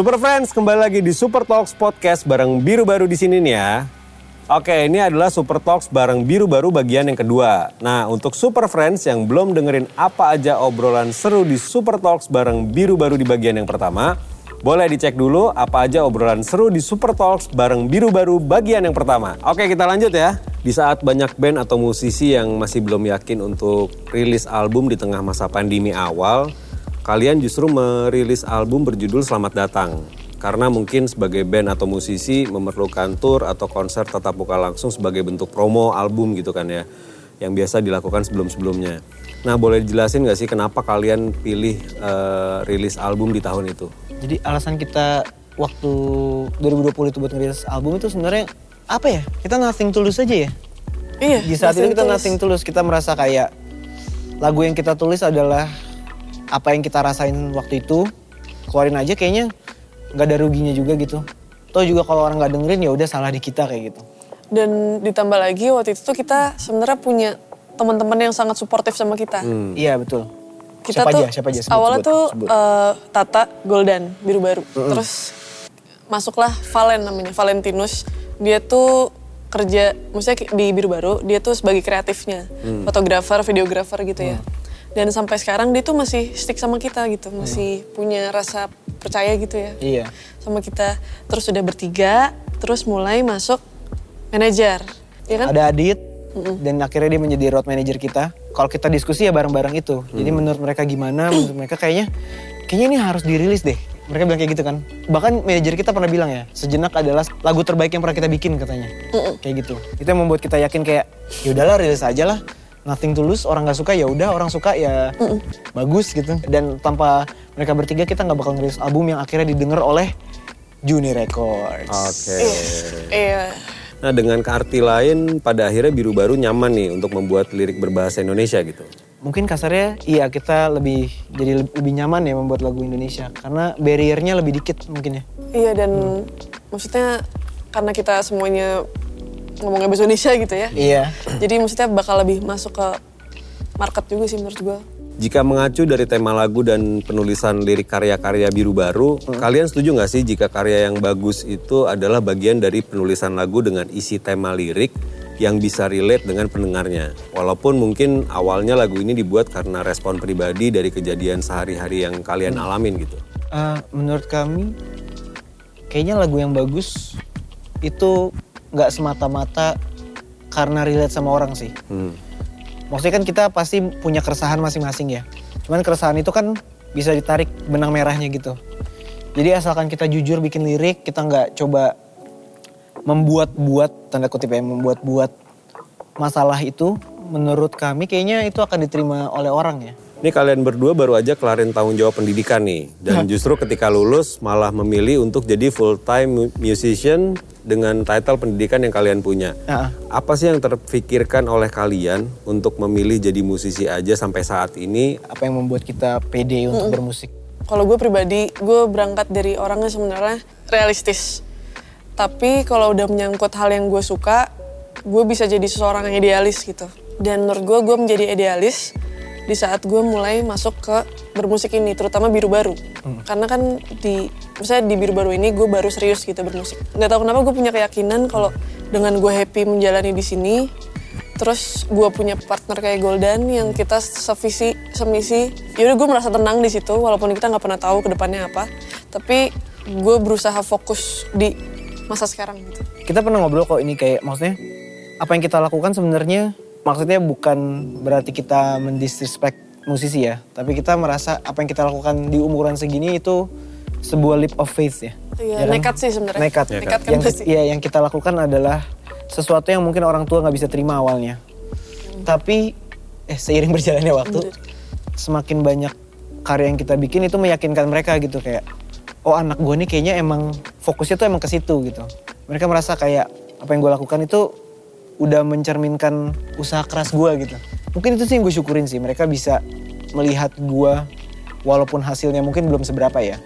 Super Friends kembali lagi di Super Talks Podcast bareng Biru Baru di sini nih ya. Oke, ini adalah Super Talks bareng Biru Baru bagian yang kedua. Nah, untuk Super Friends yang belum dengerin apa aja obrolan seru di Super Talks bareng Biru Baru di bagian yang pertama, boleh dicek dulu apa aja obrolan seru di Super Talks bareng Biru Baru bagian yang pertama. Oke, kita lanjut ya. Di saat banyak band atau musisi yang masih belum yakin untuk rilis album di tengah masa pandemi awal, kalian justru merilis album berjudul Selamat Datang. Karena mungkin sebagai band atau musisi memerlukan tour atau konser tetap muka langsung sebagai bentuk promo album gitu kan ya. Yang biasa dilakukan sebelum-sebelumnya. Nah boleh dijelasin gak sih kenapa kalian pilih uh, rilis album di tahun itu? Jadi alasan kita waktu 2020 itu buat ngerilis album itu sebenarnya apa ya? Kita nothing tulus aja ya. Iya. Di saat itu kita tulus. nothing tulus. Kita merasa kayak lagu yang kita tulis adalah apa yang kita rasain waktu itu. Keluarin aja kayaknya nggak ada ruginya juga gitu. Toh juga kalau orang nggak dengerin ya udah salah di kita kayak gitu. Dan ditambah lagi waktu itu tuh kita sebenarnya punya teman-teman yang sangat suportif sama kita. Iya betul. Kita siapa tuh aja? Siapa aja? Sebut, awalnya sebut, tuh sebut. eh, Tata, Goldan, Biru Baru. Terus masuklah Valen namanya, Valentinus. Dia tuh kerja, maksudnya di Biru Baru, dia tuh sebagai kreatifnya. Fotografer, videografer gitu ya. Dan sampai sekarang dia tuh masih stick sama kita gitu. Masih punya rasa percaya gitu ya. Iya. Sama kita. Terus udah bertiga, terus mulai masuk manajer. Ya kan? Ada Adit dan akhirnya dia menjadi road manager kita. Kalau kita diskusi ya bareng-bareng itu. Jadi menurut mereka gimana? Menurut mereka kayaknya kayaknya ini harus dirilis deh. Mereka bilang kayak gitu kan. Bahkan manajer kita pernah bilang ya, sejenak adalah lagu terbaik yang pernah kita bikin katanya. Kayak gitu. Itu yang membuat kita yakin kayak ya udahlah rilis aja lah. Nothing tulus, orang nggak suka ya udah, orang suka ya bagus gitu. Dan tanpa mereka bertiga kita nggak bakal ngerilis album yang akhirnya didengar oleh Juni Records. Oke. Iya. Nah dengan arti lain pada akhirnya Biru Baru nyaman nih untuk membuat lirik berbahasa Indonesia gitu. Mungkin kasarnya iya kita lebih jadi leb- lebih nyaman ya membuat lagu Indonesia karena barriernya lebih dikit mungkin ya. Iya dan maksudnya karena kita semuanya ngomongnya bahasa Indonesia gitu ya. Iya. Jadi maksudnya bakal lebih masuk ke market juga sih menurut gue. Jika mengacu dari tema lagu dan penulisan lirik karya-karya Biru Baru, kalian setuju nggak sih jika karya yang bagus itu adalah bagian dari penulisan lagu dengan isi tema lirik yang bisa relate dengan pendengarnya? Walaupun mungkin awalnya lagu ini dibuat karena respon pribadi dari kejadian sehari-hari yang kalian alamin gitu. Eh, menurut kami kayaknya lagu yang bagus itu nggak semata-mata karena relate sama orang sih. Hmm. Maksudnya kan kita pasti punya keresahan masing-masing ya. Cuman keresahan itu kan bisa ditarik benang merahnya gitu. Jadi asalkan kita jujur bikin lirik, kita nggak coba membuat-buat tanda kutip ya, membuat-buat masalah itu. Menurut kami kayaknya itu akan diterima oleh orang ya. Ini kalian berdua baru aja kelarin tanggung jawab pendidikan nih. Dan justru ketika lulus malah memilih untuk jadi full time mu- musician dengan title pendidikan yang kalian punya. Ah. Apa sih yang terpikirkan oleh kalian untuk memilih jadi musisi aja sampai saat ini? Apa yang membuat kita pede untuk bermusik? Kalau gue pribadi, gue berangkat dari orangnya sebenarnya realistis. Tapi kalau udah menyangkut hal yang gue suka, gue bisa jadi seseorang yang idealis gitu. Dan menurut gue, gue menjadi idealis di saat gue mulai masuk ke bermusik ini, terutama biru baru. Karena kan di, misalnya di biru baru ini gue baru serius gitu bermusik. Gak tau kenapa gue punya keyakinan kalau dengan gue happy menjalani di sini, terus gue punya partner kayak Goldan yang kita sevisi semisi yaudah gue merasa tenang di situ walaupun kita nggak pernah tahu ke depannya apa tapi gue berusaha fokus di masa sekarang gitu Kita pernah ngobrol kok ini kayak maksudnya apa yang kita lakukan sebenarnya maksudnya bukan berarti kita mendisrespect musisi ya, tapi kita merasa apa yang kita lakukan di umuran segini itu sebuah leap of faith ya. Iya, Ya kan? nekat sih sebenarnya. Nekat. Nekat kan yang, pasti. Iya, yang kita lakukan adalah sesuatu yang mungkin orang tua nggak bisa terima awalnya. Tapi eh seiring berjalannya waktu, semakin banyak karya yang kita bikin itu meyakinkan mereka gitu kayak, oh anak gue nih kayaknya emang fokusnya tuh emang ke situ gitu. Mereka merasa kayak apa yang gue lakukan itu udah mencerminkan usaha keras gue gitu. Mungkin itu sih yang gue syukurin sih. Mereka bisa melihat gue walaupun hasilnya mungkin belum seberapa ya.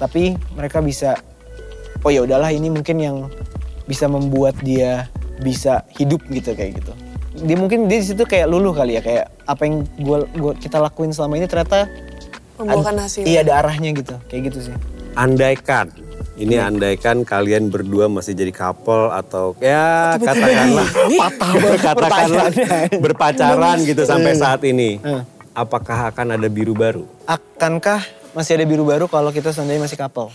Tapi mereka bisa oh ya udahlah ini mungkin yang bisa membuat dia bisa hidup gitu kayak gitu. Dia mungkin dia di situ kayak luluh kali ya kayak apa yang gua, gua kita lakuin selama ini ternyata Membuahkan hasil. Iya ada arahnya gitu, kayak gitu sih. andaikan ini andaikan kalian berdua masih jadi couple atau ya katakanlah Patah banget katakanlah berpacaran gitu sampai Iya. saat ini. Eh. Apakah akan ada biru baru? Akankah masih ada biru baru kalau kita seandainya masih couple?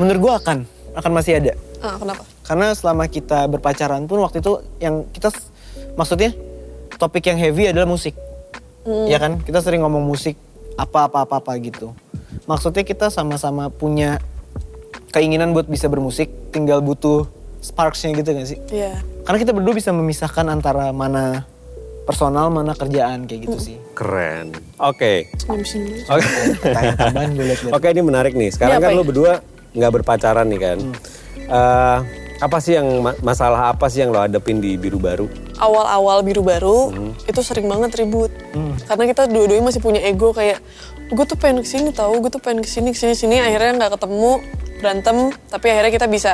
Menurut gue akan, akan masih ada. Ah, kenapa? Karena selama kita berpacaran pun waktu itu yang kita maksudnya topik yang heavy adalah musik. Ya kan? Kita sering ngomong musik apa apa apa apa gitu. Maksudnya kita sama-sama punya keinginan buat bisa bermusik, tinggal butuh sparksnya gitu gak sih? Iya. Karena kita berdua bisa memisahkan antara mana personal, mana kerjaan kayak gitu sih. Keren. Oke. Senyum-senyum. Oke. Tanya tambahan gue liat Oke, ini menarik nih. Sekarang Ini kan ya? berdua nggak berpacaran nih kan. Eh, apa sih yang ma- masalah apa sih yang lo hadapin di biru baru? awal-awal biru baru itu sering banget ribut karena kita dua-duanya masih punya ego kayak gue tuh pengen ke sini tahu gue tuh pengen ke sini ke sini sini akhirnya nggak ketemu berantem tapi akhirnya kita bisa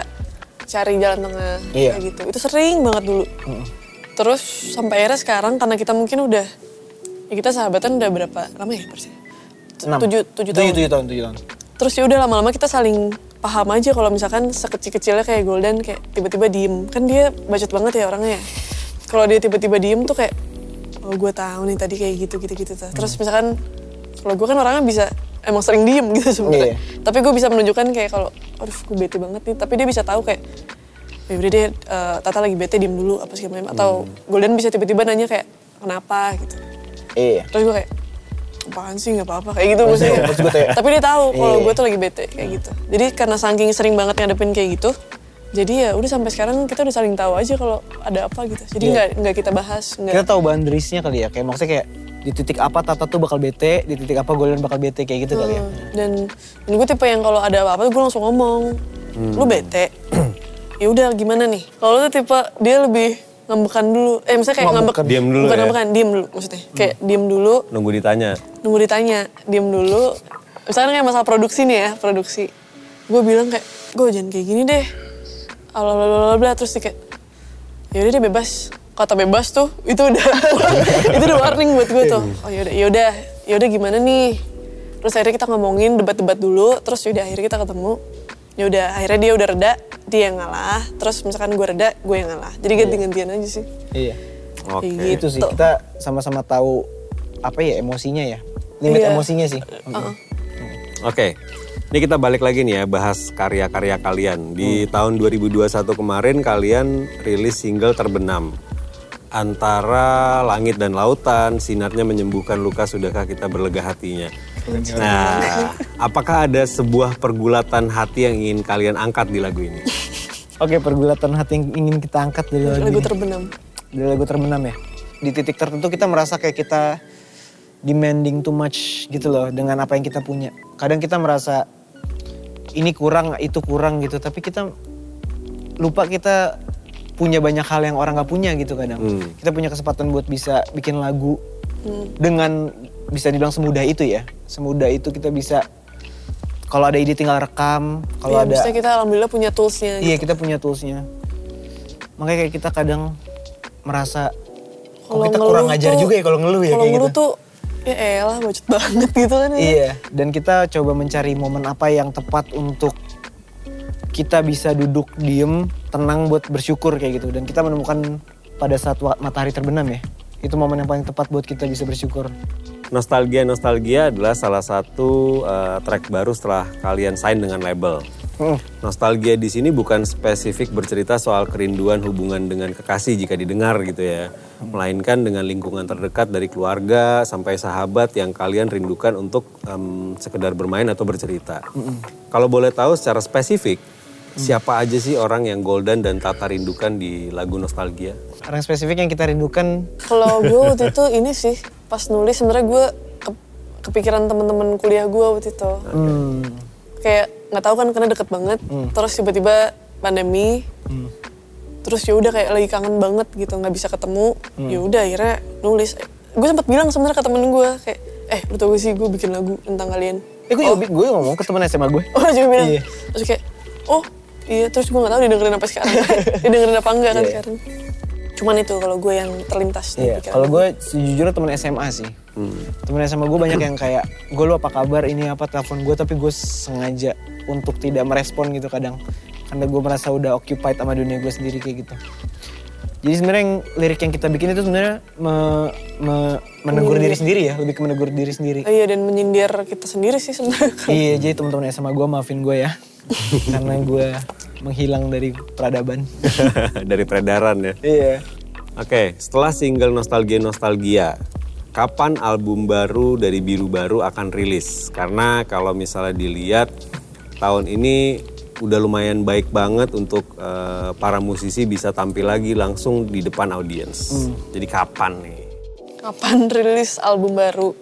cari jalan tengah. Iya. kayak gitu. Itu sering banget dulu. Terus sampai akhirnya sekarang karena kita mungkin udah ya kita sahabatan udah berapa lama ya persis tujuh tujuh tahun. Tujuh, tahun, tujuh tahun. terus ya udah lama-lama kita saling paham aja kalau misalkan sekecil-kecilnya kayak Golden kayak tiba-tiba diem. Kan dia bacot banget ya orangnya ya. Kalau dia tiba-tiba diem tuh kayak oh gue tahu nih tadi kayak gitu gitu gitu. Terus misalkan kalau gue kan orangnya bisa emang sering diem gitu sebenarnya tapi gue bisa menunjukkan kayak kalau aduh gue bete banget nih tapi dia bisa tahu kayak ya udah deh eh, Tata lagi bete diem dulu apa segala macam atau Golden bisa tiba-tiba nanya kayak kenapa gitu Iya. terus gue kayak apaan sih nggak apa-apa kayak gitu maksudnya ya. tapi dia tahu kalau Iya. gue tuh lagi bete kayak gitu jadi karena saking sering banget ngadepin kayak gitu jadi ya udah sampai sekarang kita udah saling tahu aja kalau ada apa gitu jadi Iya. nggak nggak kita bahas Kita nggak tahu boundariesnya kali ya. Kayak maksudnya kayak di titik apa Tata tuh bakal bete, di titik apa Golden bakal bete kayak gitu kali ya. dan, dan gue tipe yang kalau ada apa-apa gue langsung ngomong. Lu bete. Ya udah gimana nih? Kalau lu tuh tipe dia lebih ngambekan dulu. Eh misalnya kayak ngambek Ngambekan. Diam dulu bukan ya? ngambekan diem dulu maksudnya. Kayak diem dulu. Nunggu ditanya. nunggu ditanya diem dulu. Misalnya kayak masalah produksi nih ya produksi. Gue bilang kayak gue jangan kayak gini deh. Bla terus dia kayak yaudah deh bebas kata bebas tuh itu udah itu udah warning buat gue tuh oh yaudah yaudah yaudah gimana nih terus akhirnya kita ngomongin debat-debat dulu terus yaudah akhirnya kita ketemu yaudah akhirnya dia udah reda dia yang ngalah terus misalkan gue reda gue yang ngalah jadi ganti-gantian aja sih Iya. Oke. Kayak Itu sih kita sama-sama tahu apa ya emosinya ya. Limit Iya. emosinya sih. Heeh. Oke. Ini kita balik lagi nih ya bahas karya-karya kalian. Di tahun 2021 kemarin kalian rilis single terbenam. Antara langit dan lautan, sinarnya menyembuhkan luka, sudahkah kita berlega hatinya? Nah, apakah ada sebuah pergulatan hati yang ingin kalian angkat di lagu ini? Oke, pergulatan hati yang ingin kita angkat dari lagu, lagu ini. terbenam dari lagu terbenam ya. Di titik tertentu kita merasa kayak kita demanding too much gitu loh dengan apa yang kita punya. Kadang kita merasa ini kurang, itu kurang gitu. Tapi kita lupa kita punya banyak hal yang orang gak punya gitu kadang. Hmm. Kita punya kesempatan buat bisa bikin lagu dengan bisa dibilang semudah itu ya. Semudah itu kita bisa kalau ada ide tinggal rekam, kalau Iya, ada kita alhamdulillah punya toolsnya Iya gitu. kita punya toolsnya. Makanya kayak kita kadang merasa kok Kalau kita kurang ngajar tuh- juga ya kalau ngeluh ya Kalau kayak ngeluh gitu. tuh ya elah bacot banget gitu kan ya. Iya dan kita coba mencari momen apa yang tepat untuk kita bisa duduk diem tenang buat bersyukur kayak gitu dan kita menemukan pada saat matahari terbenam ya itu momen yang paling tepat buat kita bisa bersyukur. Nostalgia Nostalgia adalah salah satu eh, track baru setelah kalian sign dengan label. Hmm. Nostalgia di sini bukan spesifik bercerita soal kerinduan hubungan dengan kekasih jika didengar gitu ya. Melainkan dengan lingkungan terdekat dari keluarga sampai sahabat yang kalian rindukan untuk em, sekedar bermain atau bercerita. Kalau boleh tahu secara spesifik, siapa aja sih orang yang Golden dan Tata rindukan di lagu Nostalgia? Orang spesifik yang kita rindukan Kalau gue waktu itu ini sih pas nulis sebenarnya gue ke- kepikiran teman-teman kuliah gue waktu itu. hmm, Kayak nggak tahu kan karena deket banget. Terus tiba-tiba pandemi. Terus ya udah kayak lagi kangen banget gitu nggak bisa ketemu. Ya udah akhirnya nulis. Gue sempat bilang sebenarnya ke temen gue kayak eh lu tau gak sih gue bikin lagu tentang kalian. eh gue juga gue ngomong ke temen SMA gue. Oh juga bilang. Iya. Terus kayak, oh iya terus gue gak tahu didengerin apa sekarang. didengerin apa enggak kan Iya. sekarang. Cuman itu kalau gue yang terlintas di Iya, pikiran kalau gue sejujurnya temen SMA sih. Temen SMA gue banyak yang kayak, gue lu apa kabar, ini apa telepon gue, tapi gue sengaja untuk tidak merespon gitu kadang karena gue merasa udah occupied sama dunia gue sendiri kayak gitu jadi sebenarnya yang lirik yang kita bikin itu sebenarnya me- me- menegur diri sendiri ya lebih ke menegur diri sendiri Oh iya dan menyindir kita sendiri sih sebenarnya. iya jadi teman-teman sama gue maafin gue ya karena gue menghilang dari peradaban Dari peredaran ya. iya Oke, setelah single Nostalgia Nostalgia, kapan album baru dari Biru Baru akan rilis? Karena kalau misalnya dilihat tahun ini udah lumayan baik banget untuk eh, para musisi bisa tampil lagi langsung di depan audiens. Jadi kapan nih? Kapan rilis album baru?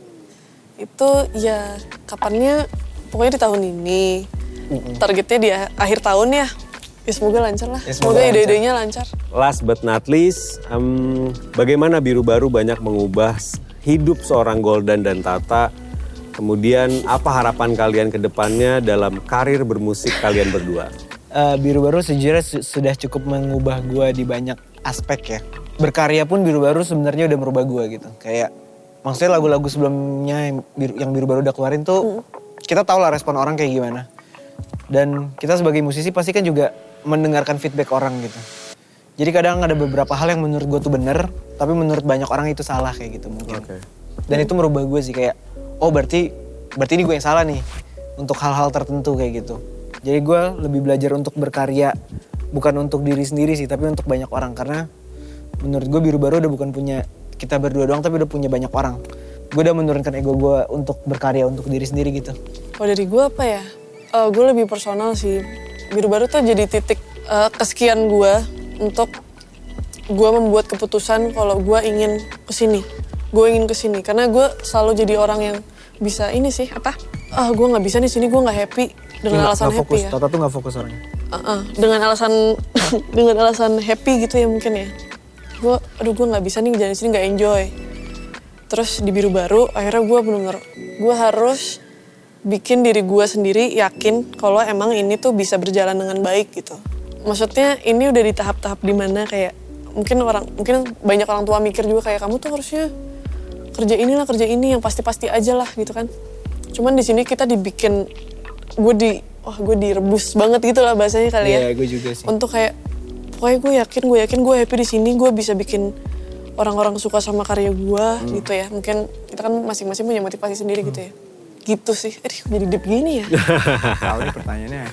Itu ya kapannya pokoknya di tahun ini. Targetnya di akhir tahun ya. Ya semoga lancar lah. Ya, semoga semoga ide-idenya lancar. Last but not least, em, bagaimana Biru Baru banyak mengubah hidup seorang Goldan dan Tata? Kemudian apa harapan kalian ke depannya dalam karir bermusik kalian berdua? Eh, biru baru sejujurnya su- sudah cukup mengubah gue di banyak aspek ya. Berkarya pun biru baru sebenarnya udah merubah gue gitu. Kayak maksudnya lagu-lagu sebelumnya yang biru, yang biru baru udah keluarin tuh kita tahu lah respon orang kayak gimana. Dan kita sebagai musisi pasti kan juga mendengarkan feedback orang gitu. Jadi kadang ada beberapa hal yang menurut gue tuh bener, tapi menurut banyak orang itu salah kayak gitu mungkin. Oke. Dan itu merubah gue sih kayak, oh berarti berarti ini gue yang salah nih untuk hal-hal tertentu kayak gitu. Jadi gue lebih belajar untuk berkarya bukan untuk diri sendiri sih, tapi untuk banyak orang karena menurut gue biru baru udah bukan punya kita berdua doang, tapi udah punya banyak orang. Gue udah menurunkan ego gue untuk berkarya untuk diri sendiri gitu. Kalau dari gue apa ya? Eh, gue lebih personal sih. Biru baru tuh jadi titik eh, kesekian gue untuk gue membuat keputusan kalau gue ingin ke sini. Gue ingin ke sini karena gue selalu jadi orang yang bisa ini sih apa? Ah gue nggak bisa nih sini gue nggak happy dengan Nggak- alasan nggak happy fokus, ya. Tata tuh gak fokus orangnya. Uh-uh, dengan alasan dengan alasan happy gitu ya mungkin ya. Gue aduh gue nggak bisa nih jalan sini nggak enjoy. Terus di biru baru akhirnya gue bener gue harus bikin diri gue sendiri yakin kalau emang ini tuh bisa berjalan dengan baik gitu. Maksudnya ini udah di tahap-tahap di mana kayak mungkin orang mungkin banyak orang tua mikir juga kayak kamu tuh harusnya kerja inilah kerja ini yang pasti-pasti aja lah gitu kan. Cuman di sini kita dibikin gue di wah gue direbus banget gitu lah bahasanya kali ya Iya, gue juga sih. untuk kayak pokoknya gue yakin gue yakin gue happy di sini gue bisa bikin orang-orang suka sama karya gue Hmm. gitu ya mungkin kita kan masing-masing punya motivasi sendiri gitu ya gitu sih eh jadi deep gini ya Tahu nih pertanyaannya.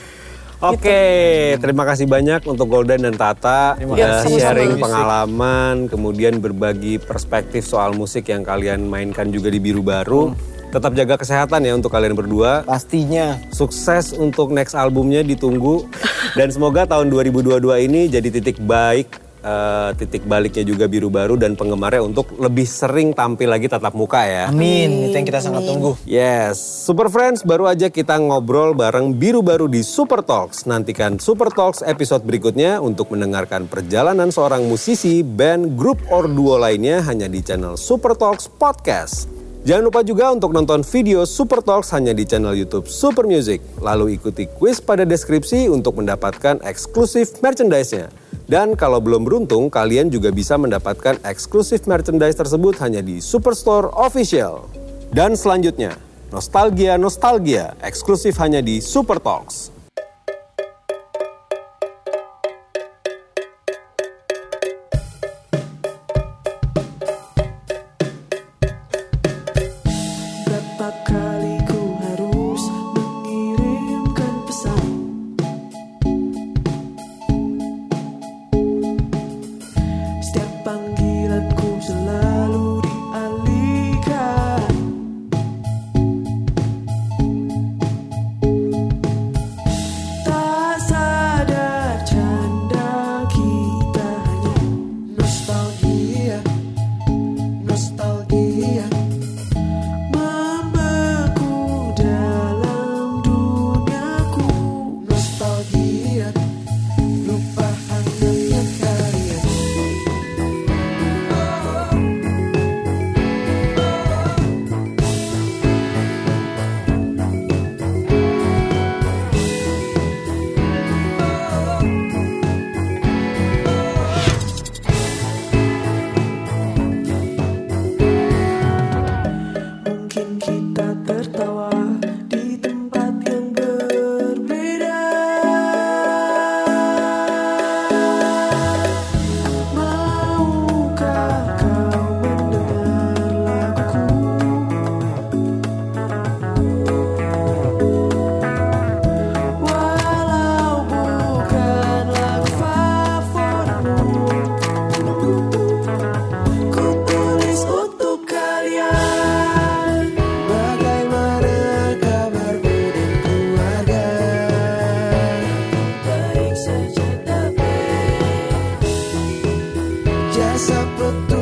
Oke, terima kasih banyak untuk Golden dan Tata kasih. sharing Sama-sama. pengalaman, kemudian berbagi perspektif soal musik yang kalian mainkan juga di Biru Baru. Tetap jaga kesehatan ya untuk kalian berdua. Pastinya. Sukses untuk next albumnya ditunggu dan semoga tahun 2022 ini jadi titik baik eh, titik baliknya juga biru baru dan penggemarnya untuk lebih sering tampil lagi tatap muka ya. Amin, itu yang kita sangat tunggu. Yes, Super Friends baru aja kita ngobrol bareng biru baru di Super Talks. Nantikan Super Talks episode berikutnya untuk mendengarkan perjalanan seorang musisi, band, grup, or duo lainnya hanya di channel Super Talks Podcast. Jangan lupa juga untuk nonton video Super Talks hanya di channel YouTube Super Music. Lalu ikuti quiz pada deskripsi untuk mendapatkan eksklusif merchandise-nya. Dan kalau belum beruntung, kalian juga bisa mendapatkan eksklusif merchandise tersebut hanya di Superstore Official. Dan selanjutnya, Nostalgia-Nostalgia eksklusif hanya di Super Talks. esa protección.